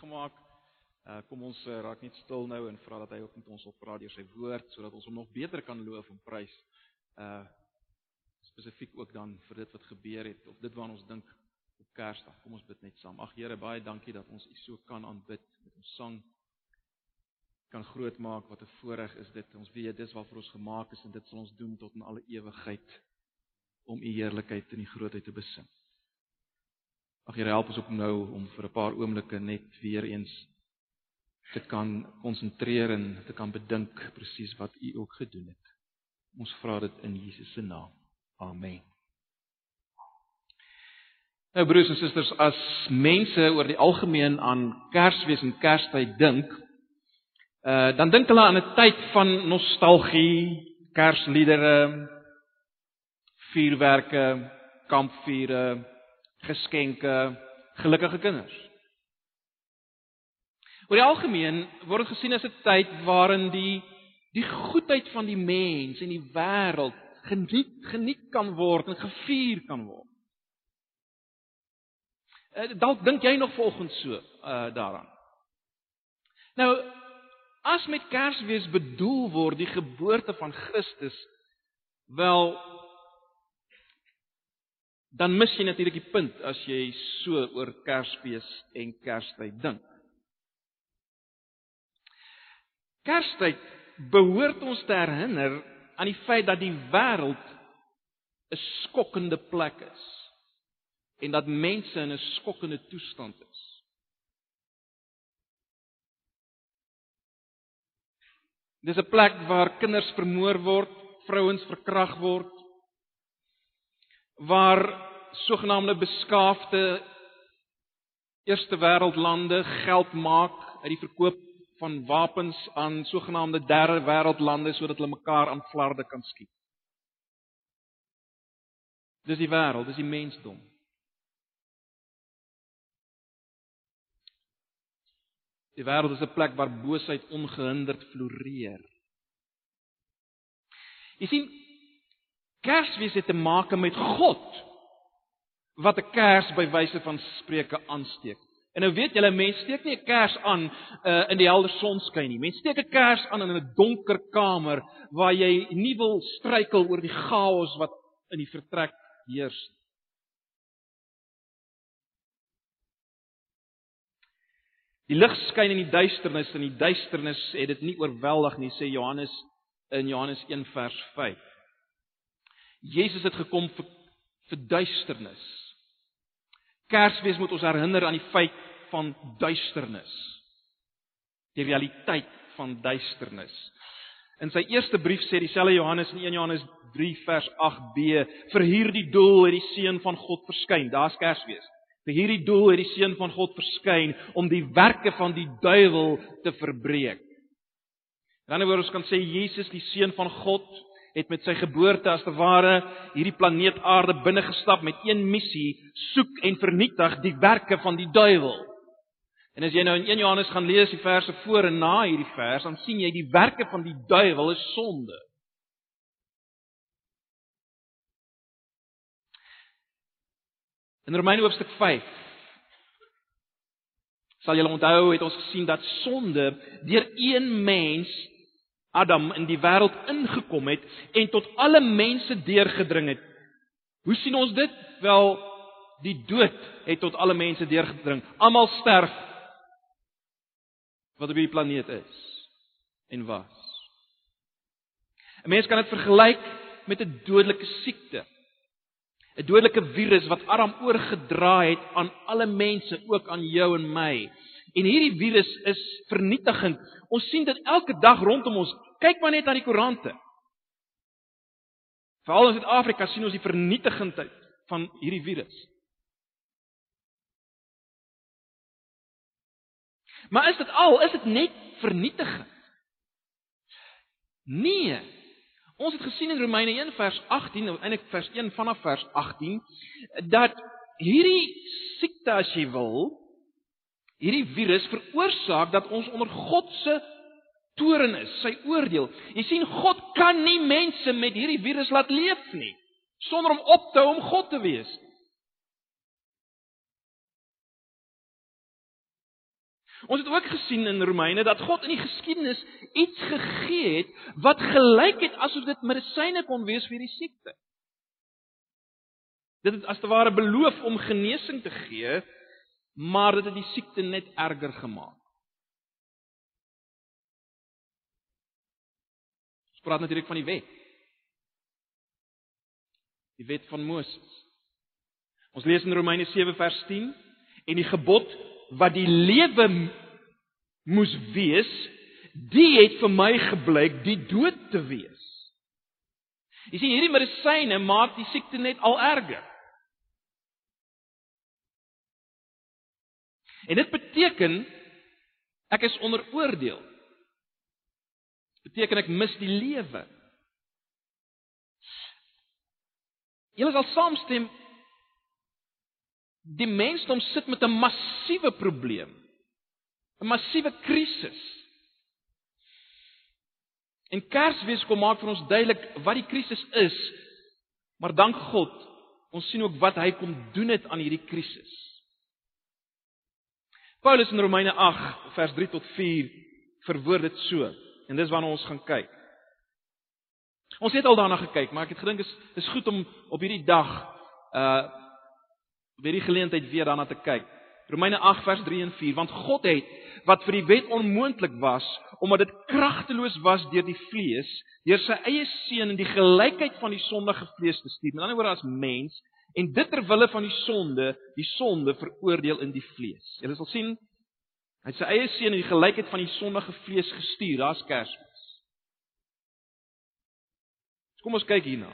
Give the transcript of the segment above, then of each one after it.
gemaak. Uh kom ons uh, raak net stil nou en vra dat hy ook met ons op praat deur sy woord sodat ons hom nog beter kan loof en prys. Uh spesifiek ook dan vir dit wat gebeur het of dit waarna ons dink op Kersdag. Kom ons bid net saam. Ag Here, baie dankie dat ons U so kan aanbid met ons sang kan groot maak wat 'n voorreg is dit. Ons weet dis waarvoor ons gemaak is en dit sal ons doen tot in alle ewigheid om U heerlikheid en U grootheid te besing. Ag Here, help ons ook nou om vir 'n paar oomblikke net weer eens te kan konsentreer en te kan bedink presies wat U ook gedoen het. Ons vra dit in Jesus se naam. Amen. Nou broers en susters, as mense oor die algemeen aan Kersfees en Kerstyd dink, uh dan dink hulle aan 'n tyd van nostalgie, Kersliedere, vuurwerke, kampvure, geskenke, gelukkige kinders. Oor die algemeen word dit gesien as 'n tyd waarin die die goedheid van die mens en die wêreld geniet geniet kan word en gevier kan word. Uh, dalk dink jy nog volgens so uh daaraan. Nou as met Kersfees bedoel word die geboorte van Christus, wel dan mis jy natuurlik die punt as jy so oor Kersfees en Kerstyd dink. Kerstyd behoort ons te herinner aan die feit dat die wêreld 'n skokkende plek is en dat mense in 'n skokkende toestand is. Dis 'n plek waar kinders vermoor word, vrouens verkragt word, waar sogenaamde beskaafde eerste wêreld lande geld maak uit die verkoop van wapens aan sogenaamde derde wêreld lande sodat hulle mekaar aan flarde kan skiet. Dis die wêreld, dis die mensdom. Die wêreld is 'n plek waar boosheid ongehinderd floreer. Jy sien, Kersfees het te maak met God wat 'n kers by wyse van spreuke aansteek. En nou weet julle mense steek nie 'n kers aan uh, in die helder sonskyn nie. Mense steek 'n kers aan in 'n donker kamer waar jy nie wil struikel oor die chaos wat in die vertrek heers nie. Die lig skyn in die duisternis en die duisternis het dit nie oorweldig nie, sê Johannes in Johannes 1 vers 5. Jesus het gekom vir vir duisternis. Kersfees moet ons herinner aan die feit van duisternis. Die realiteit van duisternis. In sy eerste brief sê dieselfde Johannes in 1 Johannes 3 vers 8b: "Vir hierdie doel het die seun van God verskyn." Daar's Kersfees. Vir hierdie doel het die seun van God verskyn om die werke van die duiwel te verbreek. In ander woord ons kan sê Jesus, die seun van God, het met sy geboorte as te ware hierdie planeet Aarde binne gestap met een missie: soek en vernietig die werke van die duiwel. En as jy nou in 1 Johannes gaan lees die verse voor en na hierdie vers, dan sien jy die werke van die duiwel is sonde. In Romeine hoofstuk 5 sal julle onthou het ons gesien dat sonde deur een mens Adam in die wêreld ingekom het en tot alle mense deurgedring het. Hoe sien ons dit? Wel, die dood het tot alle mense deurgedring. Almal sterf wat op hierdie planeet is en was. 'n Mens kan dit vergelyk met 'n dodelike siekte. 'n Dodelike virus wat Adam oorgedra het aan alle mense, ook aan jou en my. En hierdie virus is vernietigend. Ons sien dit elke dag rondom ons. Kyk maar net aan die koerante. Veral in Suid-Afrika sien ons die vernietigendheid van hierdie virus. Maar is dit al? Is dit net vernietigend? Nee. Ons het gesien in Romeine 1 vers 18, eintlik vers 1 vanaf vers 18, dat hierdie siekte as jy wil, hierdie virus veroorsaak dat ons onder God se toorn is, sy oordeel. Jy sien God kan nie mense met hierdie virus laat leef nie sonder om op te hou om God te wees. Ons het ook gesien in Romeine dat God in die geskiedenis iets gegee het wat gelyk het asof dit medisyne kon wees vir die siekte. Dit het as te ware beloof om genesing te gee, maar dit het die siekte net erger gemaak. Praat natuurlik van die wet. Die wet van Moses. Ons lees in Romeine 7 vers 10 en die gebod wat die lewe moes wees, die het vir my gebleik die dood te wees. Jy sien hierdie medisyne maak die siekte net al erger. En dit beteken ek is onder oordeel. Beteken ek mis die lewe. Julle sal saamstem die mensdom sit met 'n massiewe probleem. 'n Massiewe krisis. En Kersfees kom maak vir ons duidelik wat die krisis is. Maar dank God, ons sien ook wat hy kom doen het aan hierdie krisis. Paulus in Romeine 8 vers 3 tot 4 verwoord dit so en dis waarna ons gaan kyk. Ons het al daarna gekyk, maar ek het gedink is is goed om op hierdie dag uh weer die geleentheid weer daarna te kyk. Romeine 8 vers 3 en 4, want God het wat vir die wet onmoontlik was, omdat dit kragteloos was deur die vlees, deur sy eie seun in die gelykheid van die sondige vlees te stuur. Met ander woorde as mens en dit ter wille van die sonde, die sonde veroordeel in die vlees. Jy sal sien hy sy eie seun in die gelykheid van die sondige vlees gestuur. Daar's Kersfees. Kom ons kyk hierna.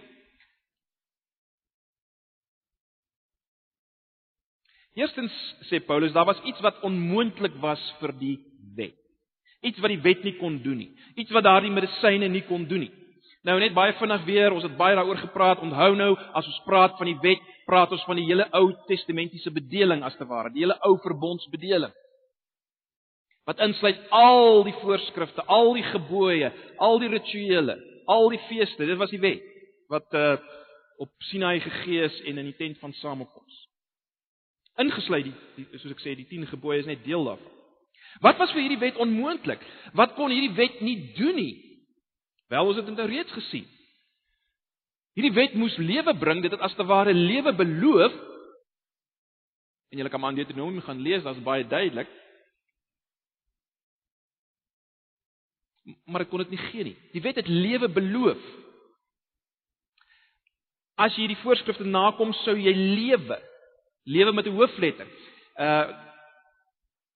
Eerstens sê Paulus, daar was iets wat onmoontlik was vir die wet. Iets wat die wet nie kon doen nie. Iets wat daardie medisyne nie kon doen nie. Nou net baie vinnig weer, ons het baie daaroor gepraat. Onthou nou, as ons praat van die wet, praat ons van die hele Ou Testamentiese bedeling as te ware, die hele Ou Verbondsbedeling. Wat insluit al die voorskrifte, al die gebooie, al die rituele, al die feeste. Dit was die wet wat uh op Sinai gegee is en in die tent van samekoms ingesluit die, die soos ek sê die 10 gebooie is net deel daarvan. Wat was vir hierdie wet onmoontlik? Wat kon hierdie wet nie doen nie? Wel, ons het dit nou reeds gesien. Hierdie wet moes lewe bring, dit het as te ware lewe beloof. En julle kan maar in Deuteronomium gaan lees, daar's baie duidelik. Maar ek kon dit nie gee nie. Die wet het lewe beloof. As jy hierdie voorskrifte nakom, sou jy lewe lewe met 'n hoofletter. Uh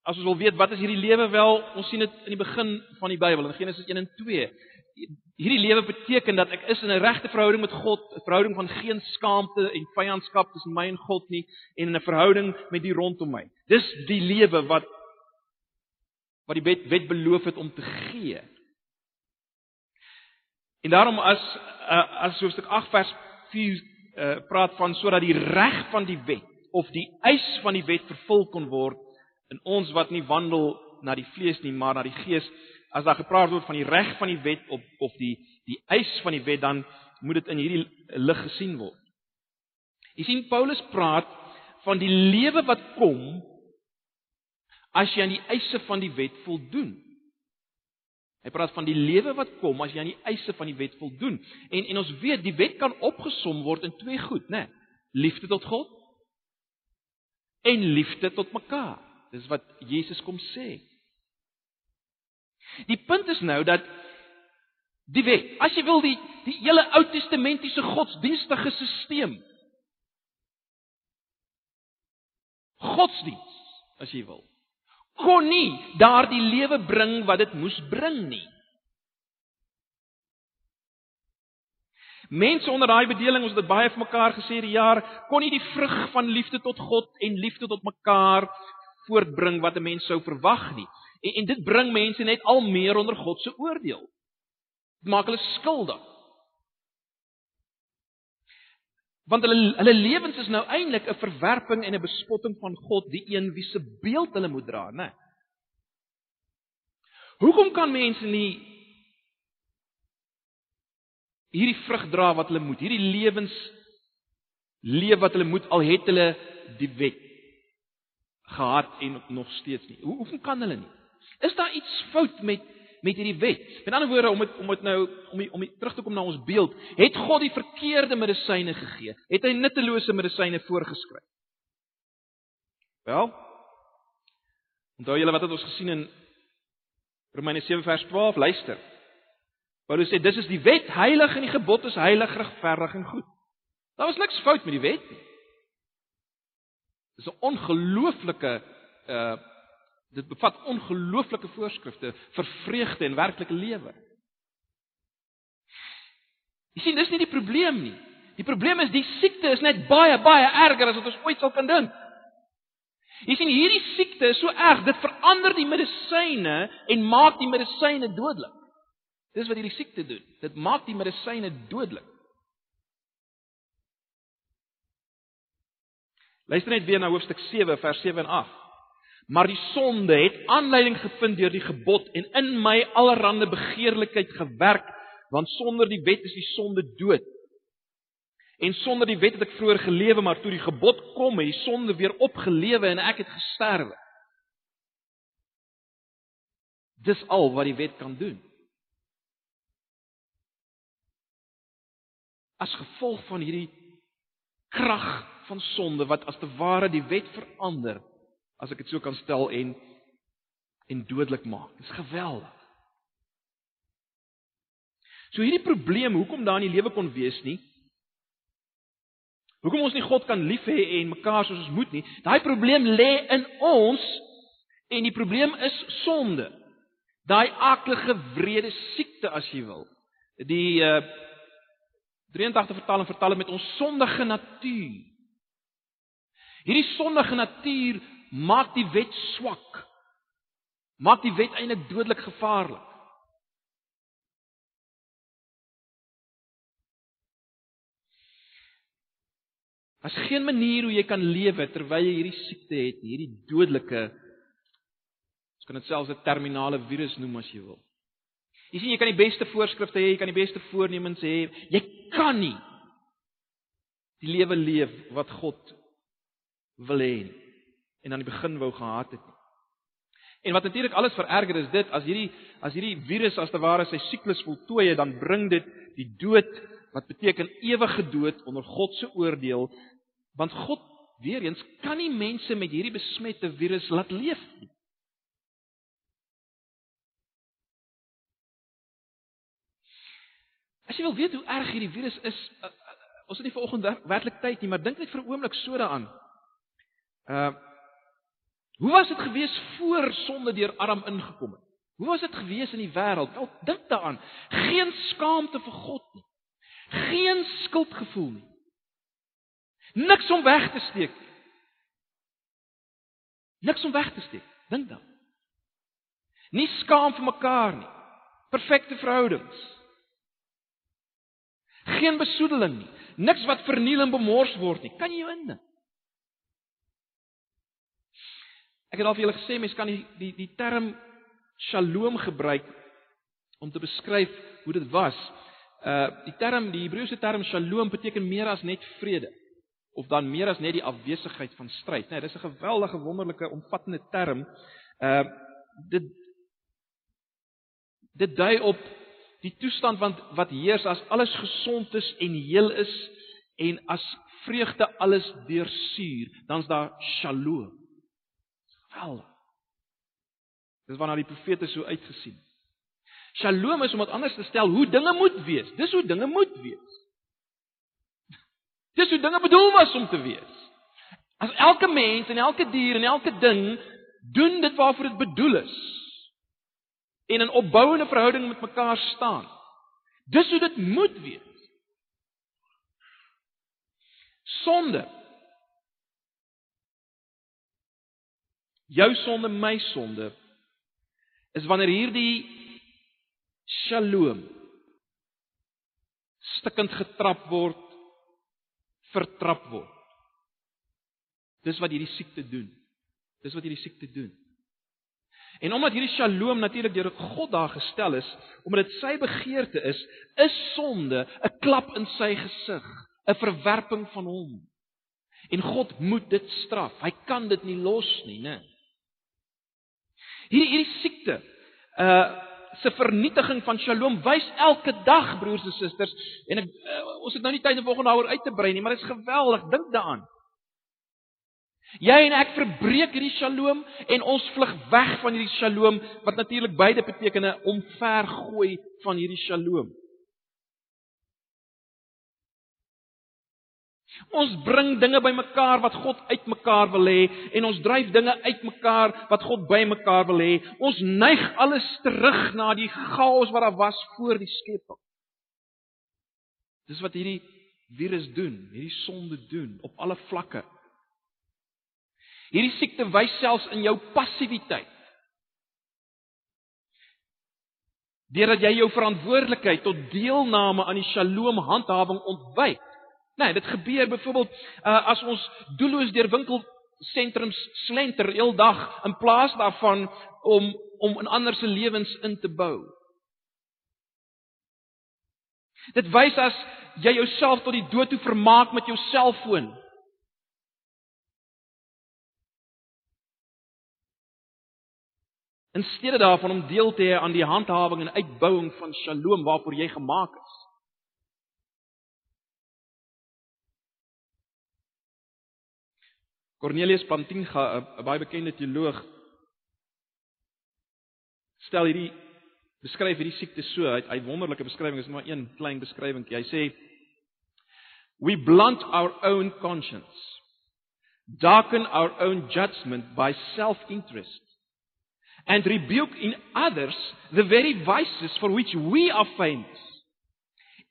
as ons wil weet wat is hierdie lewe wel, ons sien dit in die begin van die Bybel in Genesis 1 en 2. Hierdie lewe beteken dat ek is in 'n regte verhouding met God, 'n verhouding van geen skaamte en vyandskap tussen my en God nie en in 'n verhouding met die rondom my. Dis die lewe wat wat die wet, wet beloof het om te gee. En daarom as uh, as hoofstuk 8 vers 4 uh, praat van sodat die reg van die wet of die eis van die wet vervul kon word in ons wat nie wandel na die vlees nie, maar na die gees. As daar gepraat word van die reg van die wet op of die die eis van die wet, dan moet dit in hierdie lig gesien word. Jy sien Paulus praat van die lewe wat kom as jy aan die eise van die wet voldoen. Hy praat van die lewe wat kom as jy aan die eise van die wet voldoen. En en ons weet die wet kan opgesom word in twee goed, né? Liefde tot God en liefde tot mekaar. Dis wat Jesus kom sê. Die punt is nou dat die wet, as jy wil die die hele Ou Testamentiese godsdienstige stelsel godsdiens as jy wil kon nie daardie lewe bring wat dit moes bring nie. Mense onder daai bedeling, ons het dit baie vir mekaar gesê die jaar, kon nie die vrug van liefde tot God en liefde tot mekaar voortbring wat 'n mens sou verwag nie. En, en dit bring mense net al meer onder God se oordeel. Dit maak hulle skuldig. Want hulle hulle lewens is nou eintlik 'n verwerping en 'n bespotting van God, die een wie se beeld hulle moet dra, né? Hoekom kan mense nie hierdie vrug dra wat hulle moet, hierdie lewens leef wat hulle moet al het hulle die wet gehad en nog steeds nie. Hoe hoe kan hulle nie? Is daar iets fout met met hierdie wet? Met ander woorde om dit om dit nou om die, om die, terug te kom na ons beeld, het God die verkeerde medisyne gegee? Het hy nuttelose medisyne voorgeskryf? Wel, onthou julle wat het ons gesien in Romeine 7 vers 12, luister. Paulus sê dis is die wet heilig en die gebod is heilig, regverdig en goed. Daar was niks fout met die wet nie. Dis 'n ongelooflike uh dit bevat ongelooflike voorskrifte vir vreugde en werklike lewe. Jy sien, dis nie die probleem nie. Die probleem is die siekte is net baie baie erger as wat ons ooit sal kan dink. Jy sien, hierdie siekte is so erg, dit verander die medisyne en maak die medisyne dodelik. Dis wat hierdie siekte doen. Dit maak die medisyne dodelik. Luister net weer na hoofstuk 7 vers 7 en 8. Maar die sonde het aanleiding gevind deur die gebod en in my allerlei begeerlikheid gewerk, want sonder die wet is die sonde dood. En sonder die wet het ek vroeër gelewe, maar toe die gebod kom, het die sonde weer opgelewe en ek het gesterwe. Dis al wat die wet kan doen. As gevolg van hierdie krag van sonde wat as te ware die wet verander, as ek dit so kan stel en en dodelik maak. Dis geweldig. So hierdie probleem hoekom daar in die lewe kon wees nie. Hoekom ons nie God kan lief hê en mekaar soos ons moet nie. Daai probleem lê in ons en die probleem is sonde. Daai aaklige wrede siekte as jy wil. Die uh 83 vertaling vertaal dit met ons sondige natuur. Hierdie sondige natuur maak die wet swak. Maak die wet eintlik dodelik gevaarlik. As geen manier hoe jy kan lewe terwyl jy hierdie siekte het, hierdie dodelike ons kan dit selfs 'n terminale virus noem as jy wil. Jy sien jy kan die beste voorskrifte hê, jy kan die beste voornemens hê, jy kan nie die lewe leef wat God wil hê en aan die begin wou gehad het nie. En wat natuurlik alles vererger is dit as hierdie as hierdie virus as te ware sy siklus voltooi het, dan bring dit die dood wat beteken ewige dood onder God se oordeel, want God weer eens kan nie mense met hierdie besmette virus laat leef nie. As jy wil weet hoe erg hierdie virus is, uh, uh, ons het nie vanoggend werklik tyd nie, maar dink net vir 'n oomblik so daaraan. Uh Hoe was dit gewees voor sonde deur Adam ingekom het? Hoe was dit gewees in die wêreld? Wel, dink daaraan. Geen skaamte vir God nie. Geen skuldgevoel nie. Niks om weg te steek. Niks om weg te steek. Dink dan. Nie skaam vir mekaar nie. Perfekte verhoudings. Geen besoedeling nie. Niks wat verniel en bemors word nie. Kan jy jou indink? Ek het al vir julle gesê mense kan die die die term shalom gebruik om te beskryf hoe dit was. Uh die term die Hebreëse term shalom beteken meer as net vrede of dan meer as net die afwesigheid van stryd. Nee, dis 'n geweldige wonderlike omvattende term. Uh dit dit dui op die toestand wat wat heers as alles gesond is en heel is en as vreugde alles deursuur, dan's daar shalom. Geweldig. Dis waarna die profete so uitgesien. Shalom is om dit anders te stel hoe dinge moet wees. Dis hoe dinge moet wees. Dis hoe dinge bedoel was om te wees. As elke mens en elke dier en elke ding doen dit waarvoor dit bedoel is en in opbouende verhouding met mekaar staan. Dis hoe dit moet wees. Sonde jou sonde, my sonde, is wanneer hierdie shalom stikkend getrap word, vertrap word. Dis wat hierdie siekte doen. Dis wat hierdie siekte doen. En omdat hierdie shalom natuurlik deur God daar gestel is, omdat dit sy begeerte is, is sonde 'n klap in sy gesig, 'n verwerping van hom. En God moet dit straf. Hy kan dit nie los nie, né? Hierdie hierdie siekte uh se vernietiging van Shalom wys elke dag broers en susters en ek uh, ons het nou nie tyd om volgende daaroor uit te brei nie, maar dit is geweldig. Dink daaraan. Jy en ek verbreek hierdie Shalom en ons vlug weg van hierdie Shalom wat natuurlik beide beteken 'n omvergooi van hierdie Shalom. Ons bring dinge bymekaar wat God uitmekaar wil hê en ons dryf dinge uitmekaar wat God bymekaar wil hê. Ons neig alles terug na die chaos wat daar was voor die skepping. Dis wat hierdie virus doen, hierdie sonde doen op alle vlakke. Hierdie siekte wys selfs in jou passiwiteit. Deurdat jy jou verantwoordelikheid tot deelname aan die Shalom handhawing ontwyk. Nee, dit gebeur byvoorbeeld uh, as ons doelloos deur winkelsentrums slenter eeldag in plaas daarvan om om in ander se lewens in te bou. Dit wys as jy jouself tot die dood toe vermaak met jou selfoon. In steede daarvan om deel te hê aan die handhawing en uitbouing van Shalom waarvoor jy gemaak is. Cornelius Pantinga, 'n baie bekende teoloog, stel hierdie beskryf hierdie siekte so, hy hy wonderlike beskrywing is maar een klein beskrywingkie. Hy sê we blunt our own conscience, darken our own judgment by self-interest and rebuke in others the very vices for which we are famous.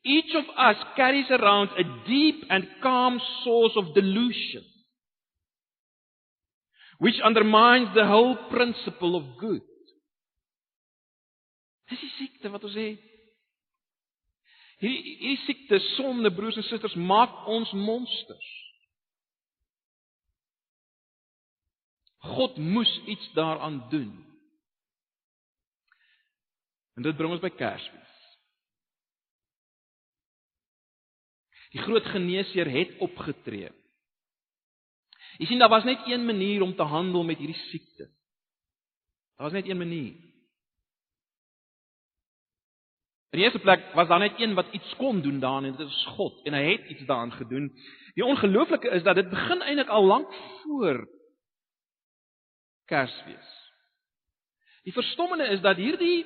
Each of us carries around a deep and calm source of delusion which undermines the whole principle of good. Dis die siekte wat ons het. Hierdie hierdie siekte sonde broers en susters maak ons monsters. God moes iets daaraan doen. En dit bring ons by Kersfees. Die groot geneesheer het opgetree. Jy sien daar was net een manier om te handel met hierdie siekte. Daar was net een manier. In die eerste plek was daar net een wat iets kon doen daarin en dit is God en hy het iets daaraan gedoen. Die ongelooflike is dat dit begin eintlik al lank voor Kersfees. Die verstommende is dat hierdie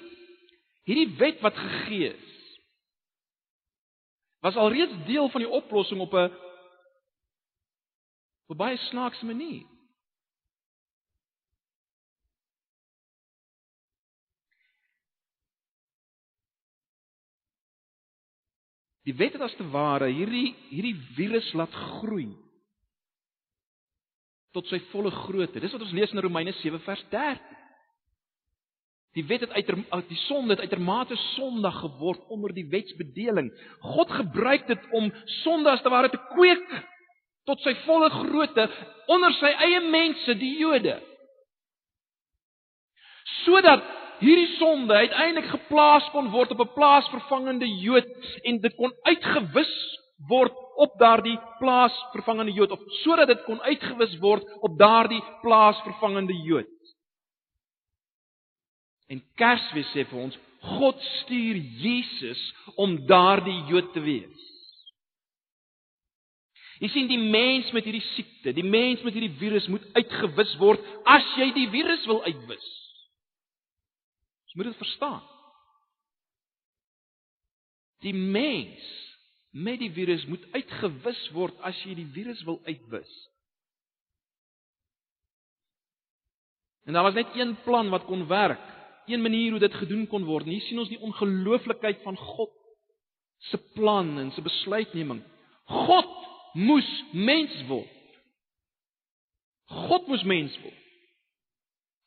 hierdie wet wat gegee is was alreeds deel van die oplossing op 'n op 'n baie snaakse manier. Die wet het as te ware hierdie hierdie virus laat groei tot sy volle grootte. Dis wat ons lees in Romeine 7 vers 13. Die wet het uit die sonde het uitermate sondig geword onder die wetsbedeling. God gebruik dit om sonde as te ware te kweek tot sy volle grootte onder sy eie mense, die Jode. Sodat hierdie sonde uiteindelik geplaas kon word op 'n plaasvervangende Jood en dit kon uitgewis word op daardie plaasvervangende Jood of sodat dit kon uitgewis word op daardie plaasvervangende Jood. En Kersfees sê vir ons God stuur Jesus om daardie Jood te wees. Jy sien die mens met hierdie siekte, die mens met hierdie virus moet uitgewis word as jy die virus wil uitwis. Jy moet dit verstaan. Die mens met die virus moet uitgewis word as jy die virus wil uitwis. En daar was net een plan wat kon werk, een manier hoe dit gedoen kon word. Hier sien ons die ongelooflikheid van God se plan en se besluitneming. God moes mens word. God moes mens word.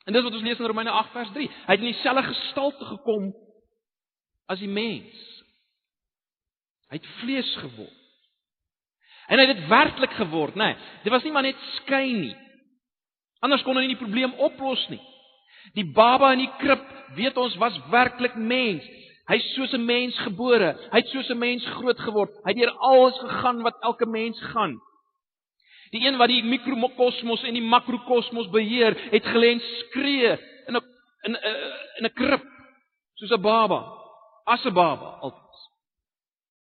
En dis wat ons lees in Romeine 8 vers 3. Hy het in dieselfde gestalte gekom as die mens. Hy het vlees geword. En hy het dit werklik geword, né? Nee, dit was nie maar net skyn nie. Anders kon hy nie die probleem oplos nie. Die baba in die krib, weet ons, was werklik mens. Hy's soos 'n mens gebore. Hy't soos 'n mens groot geword. Hy het deur alles gegaan wat elke mens gaan. Die een wat die mikrokosmos en die makrokosmos beheer, het gelê skree in 'n in 'n in 'n krib soos 'n baba, as 'n baba altyd.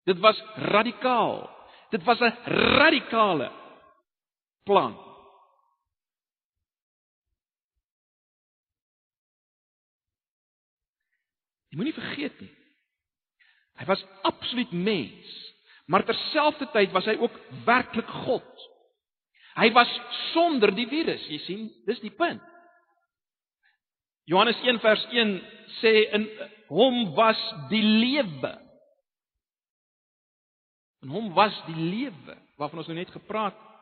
Dit was radikaal. Dit was 'n radikale plan. Jy moenie vergeet nie. Hy was absoluut mens, maar terselfdertyd was hy ook werklik God. Hy was sonder die virus, jy sien, dis die punt. Johannes 1 vers 1 sê in hom was die lewe. In hom was die lewe waarvan ons nou net gepraat het.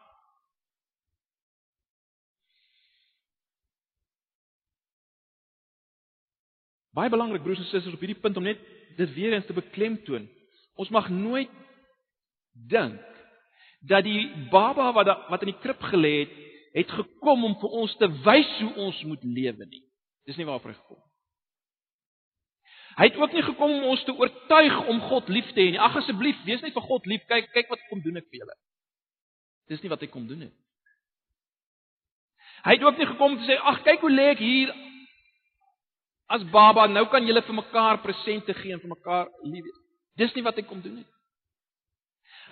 Baie belangrik broers en susters op hierdie punt om net dit weer eens te beklemtoon. Ons mag nooit dink dat die baba wat da, wat in die krib gelê het, het gekom om vir ons te wys hoe ons moet lewe nie. Dis nie waarvoor hy gekom het. Hy het ook nie gekom om ons te oortuig om God lief te hê nie. Ag asseblief, wees net vir God lief. Kyk, kyk wat kom doen ek vir julle. Dis nie wat hy kom doen nie. Hy het ook nie gekom om te sê, "Ag, kyk hoe lê ek hier as baba, nou kan julle vir mekaar presente gee en vir mekaar lief wees." Dis nie wat hy kom doen nie.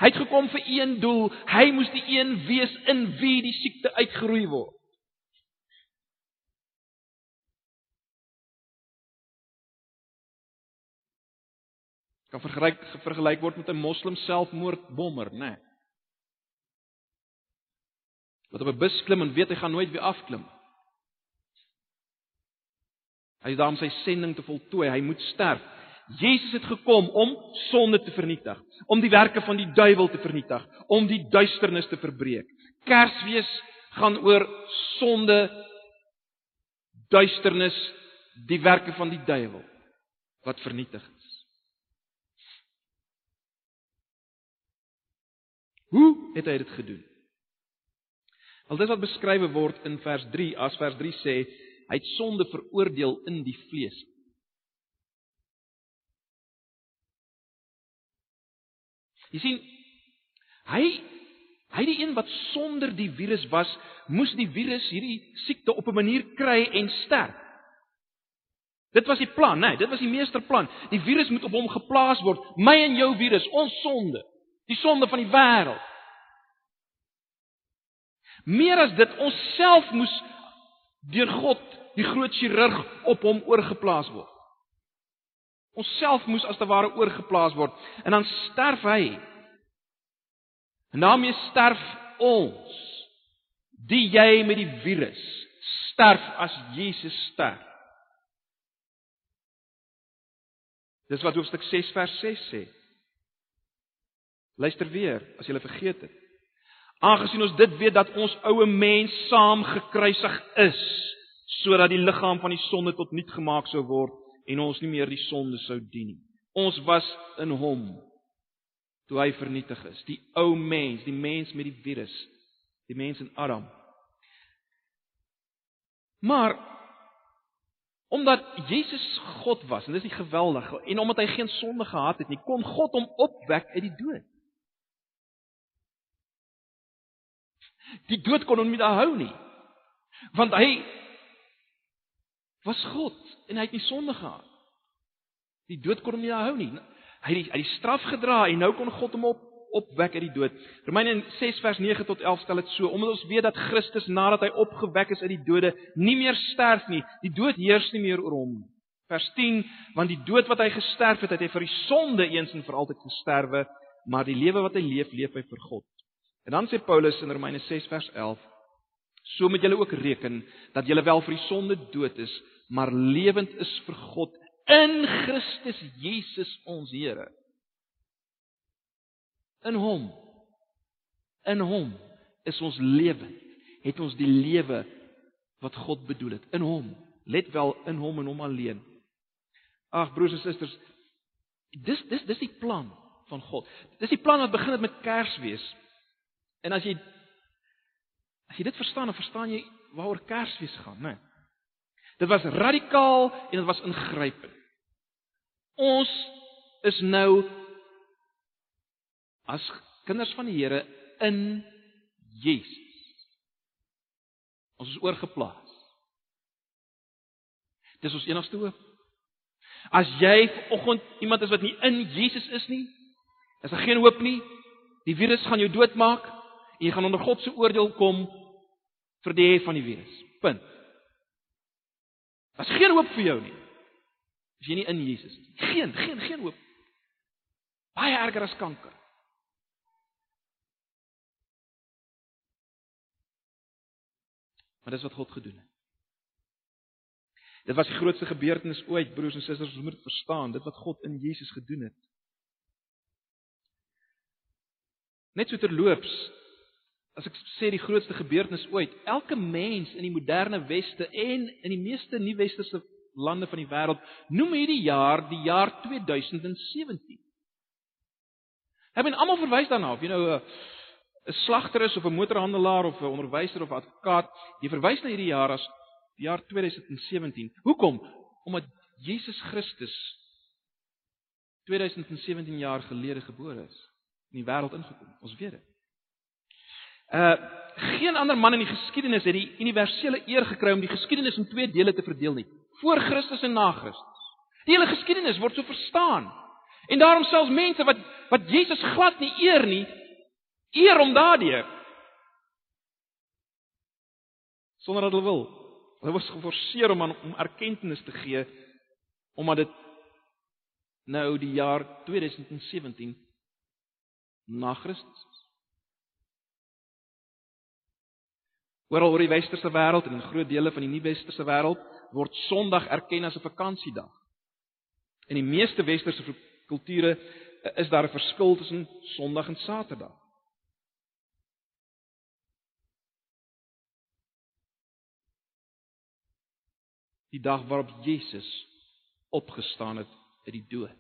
Hy het gekom vir een doel. Hy moes die een wees in wie die siekte uitgeroei word. kan vergelyk vergelyk word met 'n moslim selfmoordbommer, né? Nee. Wat op 'n bus klim en weet hy gaan nooit weer afklim. Hy is daar om sy sending te voltooi. Hy moet sterf. Jesus het gekom om sonde te vernietig, om die werke van die duiwel te vernietig, om die duisternis te verbreek. Kersfees gaan oor sonde, duisternis, die werke van die duiwel wat vernietig is. Hoe het hy dit gedoen? Al dis wat beskryf word in vers 3, as vers 3 sê, hy het sonde veroordeel in die vlees. Jy sien, hy hy die een wat sonder die virus was, moes die virus hierdie siekte op 'n manier kry en sterf. Dit was die plan, né? Nee, dit was die meesterplan. Die virus moet op hom geplaas word, my en jou virus, ons sonde die sonde van die wêreld. Meer as dit, ons self moes deur God, die groot chirurg, op hom oorgeplaas word. Ons self moes as te ware oorgeplaas word en dan sterf hy. En daarmee sterf ons, die jy met die virus sterf as Jesus sterf. Dis wat hoofstuk 6 vers 6 sê. Luister weer, as jy vergeet het. Aangesien ons dit weet dat ons ou mens saam gekruisig is, sodat die liggaam van die sonde tot nul gemaak sou word en ons nie meer die sonde sou dien nie. Ons was in hom toe hy vernietig is, die ou mens, die mens met die virus, die mens in Adam. Maar omdat Jesus God was en dis die geweldige en omdat hy geen sonde gehad het nie, kon God hom opwek uit die dood. Die dood kon hom nie daar hou nie. Want hy was God en hy het nie sonde gehad. Die dood kon hom nie hou nie. Hy het die, hy die straf gedra en nou kon God hom op opwek uit die dood. Romeine 6 vers 9 tot 11 stel dit so: Omdat ons weet dat Christus nadat hy opgewek is uit die dode, nie meer sterf nie. Die dood heers nie meer oor hom. Vers 10: Want die dood wat hy gesterf het, het hy vir die sonde eens en vir altyd gesterwe, maar die lewe wat hy leef, leef hy vir God. En dan sê Paulus in Romeine 6 vers 11: So moet julle ook reken dat julle wel vir die sonde dood is, maar lewend is vir God in Christus Jesus ons Here. In hom in hom is ons lewend. Het ons die lewe wat God bedoel het in hom. Let wel in hom en hom alleen. Ag broers en susters, dis dis dis die plan van God. Dis die plan wat begin het met Kersfees. En as jy as jy dit verstaan, dan verstaan jy waaroor Kersfees gaan, né? Dit was radikaal en dit was ingrypend. Ons is nou as kinders van die Here in Jesus. Ons is oorgeplaas. Dis ons enigste hoop. As jy vanoggend iemand is wat nie in Jesus is nie, is daar geen hoop nie. Die virus gaan jou doodmaak en jy gaan onder God se oordeel kom vir die hê van die virus. Punt. Daar's geen hoop vir jou nie. As jy nie in Jesus nie. Geen, geen, geen hoop. Baie erger as kanker. Maar dis wat God gedoen het. Dit was die grootste gebeurtenis ooit, broers en susters, ons moet dit verstaan, dit wat God in Jesus gedoen het. Net so terloops, as ek sê die grootste gebeurtenis ooit, elke mens in die moderne weste en in die meeste nie-westerse lande van die wêreld noem hierdie jaar die jaar 2017. Hulle ben almal verwys daarna, of jy nou 'n 'n slagter is of 'n motorhandelaar of 'n onderwyser of advokaat, jy verwys na hierdie jaar as die jaar 2017. Hoekom? Omdat Jesus Christus 2017 jaar gelede gebore is, in die wêreld ingekom. Ons weet dit. Uh geen ander man in die geskiedenis het die universele eer gekry om die geskiedenis in twee dele te verdeel nie, voor Christus en na Christus. Die hele geskiedenis word so verstaan. En daarom selfs mense wat wat Jesus glad nie eer nie, eer hom daardeur. Sonder dat hulle wil. Hulle was geforseer om aan om erkenning te gee omdat dit nou die jaar 2017 na Christus Oral oor die westerse wêreld en in groot dele van die nie-westerse wêreld word Sondag erken as 'n vakansiedag. In die meeste westerse kulture is daar 'n verskil tussen Sondag en Saterdag. Die dag waarop Jesus opgestaan het uit die dood.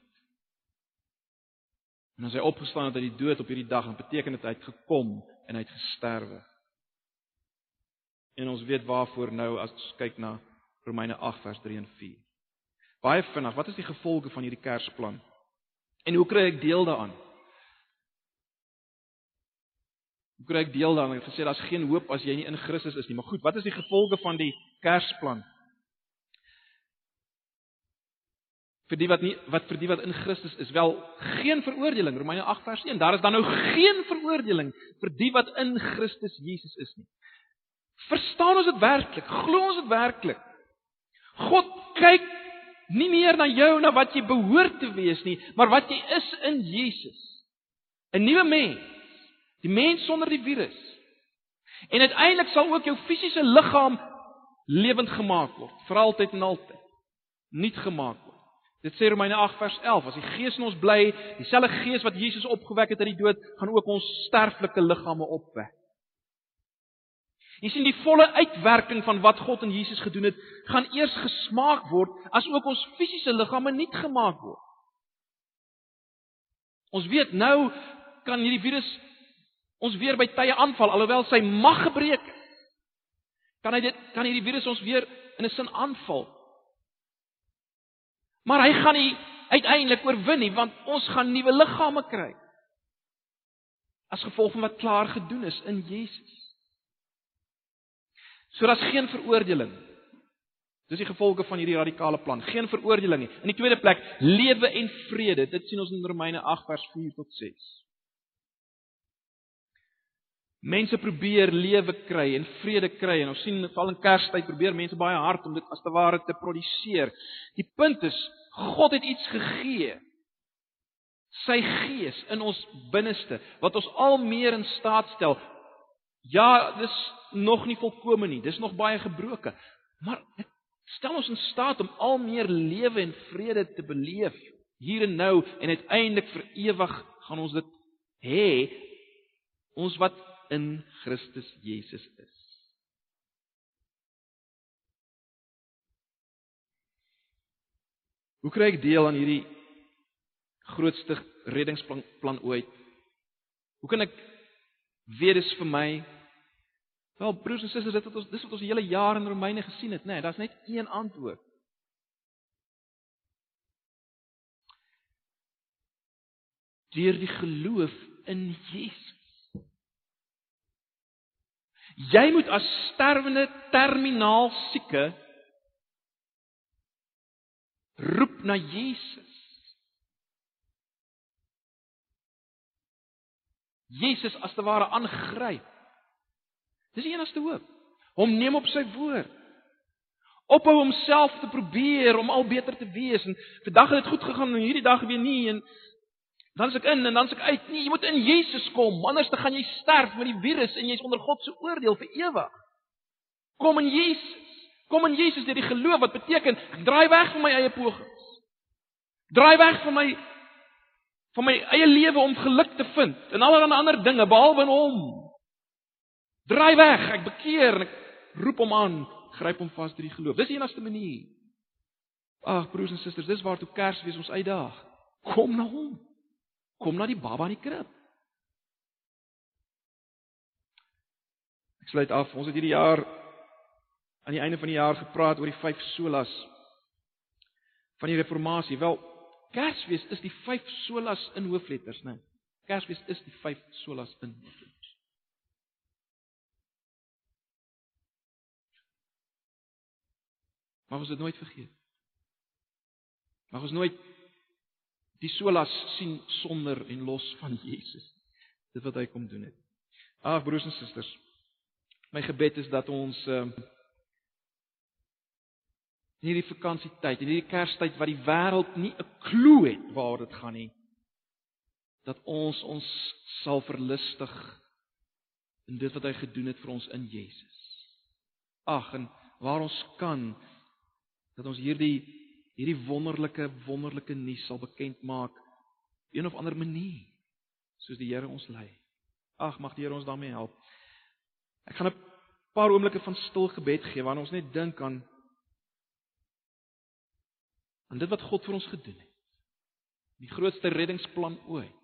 En as hy opgestaan het uit die dood op hierdie dag, dan beteken dit hy het gekom en hy het gesterwe. En ons weet waarvoor nou as ons kyk na Romeine 8 vers 3 en 4. Baie vinnig, wat is die gevolge van hierdie Kersplan? En hoe kry ek deel daaraan? Hoe kry ek deel daaraan? Ek het gesê daar's geen hoop as jy nie in Christus is nie, maar goed, wat is die gevolge van die Kersplan? vir die wat nie wat vir die wat in Christus is wel geen veroordeling Romeine 8 vers 1 daar is dan nou geen veroordeling vir die wat in Christus Jesus is nie verstaan ons dit werklik? Glo ons dit werklik? God kyk nie meer na jou na wat jy behoort te wees nie maar wat jy is in Jesus. 'n nuwe mens die mens sonder die virus. En uiteindelik sal ook jou fisiese liggaam lewend gemaak word vir altyd en altyd. Nuut gemaak Dit sê Romeine 8 vers 11, as die Gees in ons bly, dieselfde Gees wat Jesus opgewek het uit die dood, gaan ook ons sterflike liggame opwek. Jy sien die volle uitwerking van wat God in Jesus gedoen het, gaan eers gesmaak word as ook ons fisiese liggame nuut gemaak word. Ons weet nou kan hierdie virus ons weer by tye aanval alhoewel sy mag gebreek het. Kan hy dit kan hierdie virus ons weer in 'n sin aanval? Maar hy gaan nie uiteindelik oorwin nie want ons gaan nuwe liggame kry. As gevolg van wat klaar gedoen is in Jesus. So daar's geen veroordeling. Dis die gevolge van hierdie radikale plan. Geen veroordeling nie. In die tweede plek, lewe en vrede. Dit sien ons in Romeine 8 vers 4 tot 6. Mense probeer lewe kry en vrede kry en ons sien veral in Kerstyd probeer mense baie hard om dit as te ware te produseer. Die punt is God het iets gegee. Sy gees in ons binneste wat ons al meer in staat stel. Ja, dis nog nie volkome nie. Dis nog baie gebroken. Maar dit stel ons in staat om al meer lewe en vrede te beleef hier en nou en uiteindelik vir ewig gaan ons dit hê. Ons wat in Christus Jesus is. Hoe kry ek deel aan hierdie grootste reddingsplan plan ooit? Hoe kan ek weet dis vir my? Wel broers en susters, dit wat ons dis wat ons die hele jaar in Romeine gesien het, nê, nee, daar's net een antwoord. Deur die geloof in Jesus. Jy moet as sterwende terminaal sieke roep na Jesus. Jesus as te ware aangryp. Dis die enigste hoop. Hom neem op sy woord. Ophou homself te probeer om al beter te wees en vandag het dit goed gegaan en hierdie dag weer nie en dan is ek in en dan is ek uit. Nee, jy moet in Jesus kom, anders dan gaan jy sterf met die virus en jy's onder God se oordeel vir ewig. Kom in Jesus. Kom in Jesus deur die geloof wat beteken ek draai weg van my eie pogings. Draai weg van my van my eie lewe om geluk te vind en allerlei ander dinge behalwe in hom. Draai weg, ek bekeer en ek roep hom aan, gryp hom vas deur die geloof. Dis die enigste manier. Ag broers en susters, dis waartoe Kersfees ons uitdaag. Kom na hom. Kom na die baba in die krib. Ek sluit af. Ons het hierdie jaar aan die einde van die jaar gepraat oor die vyf solas van die reformatie. Wel, Kersfees is die vyf solas in hoofletters, né? Kersfees is die vyf solas in hoofletters. Maar ons het nooit vergeet. Mag ons nooit die solas sien sonder en los van Jesus. Dit wat hy kom doen het. Ag broers en susters, my gebed is dat ons uh in hierdie vakansietyd, in hierdie Kerstyd wat die wêreld nie 'n klou het waar dit gaan nie, dat ons ons sal verlustig in dit wat hy gedoen het vir ons in Jesus. Ag en waar ons kan dat ons hierdie hierdie wonderlike wonderlike nuus sal bekend maak op een of ander manier soos die Here ons lei. Ag mag die Here ons daarmee help. Ek gaan 'n paar oomblikke van stil gebed gee waarin ons net dink aan aan dit wat God vir ons gedoen het. Die grootste reddingsplan ooit.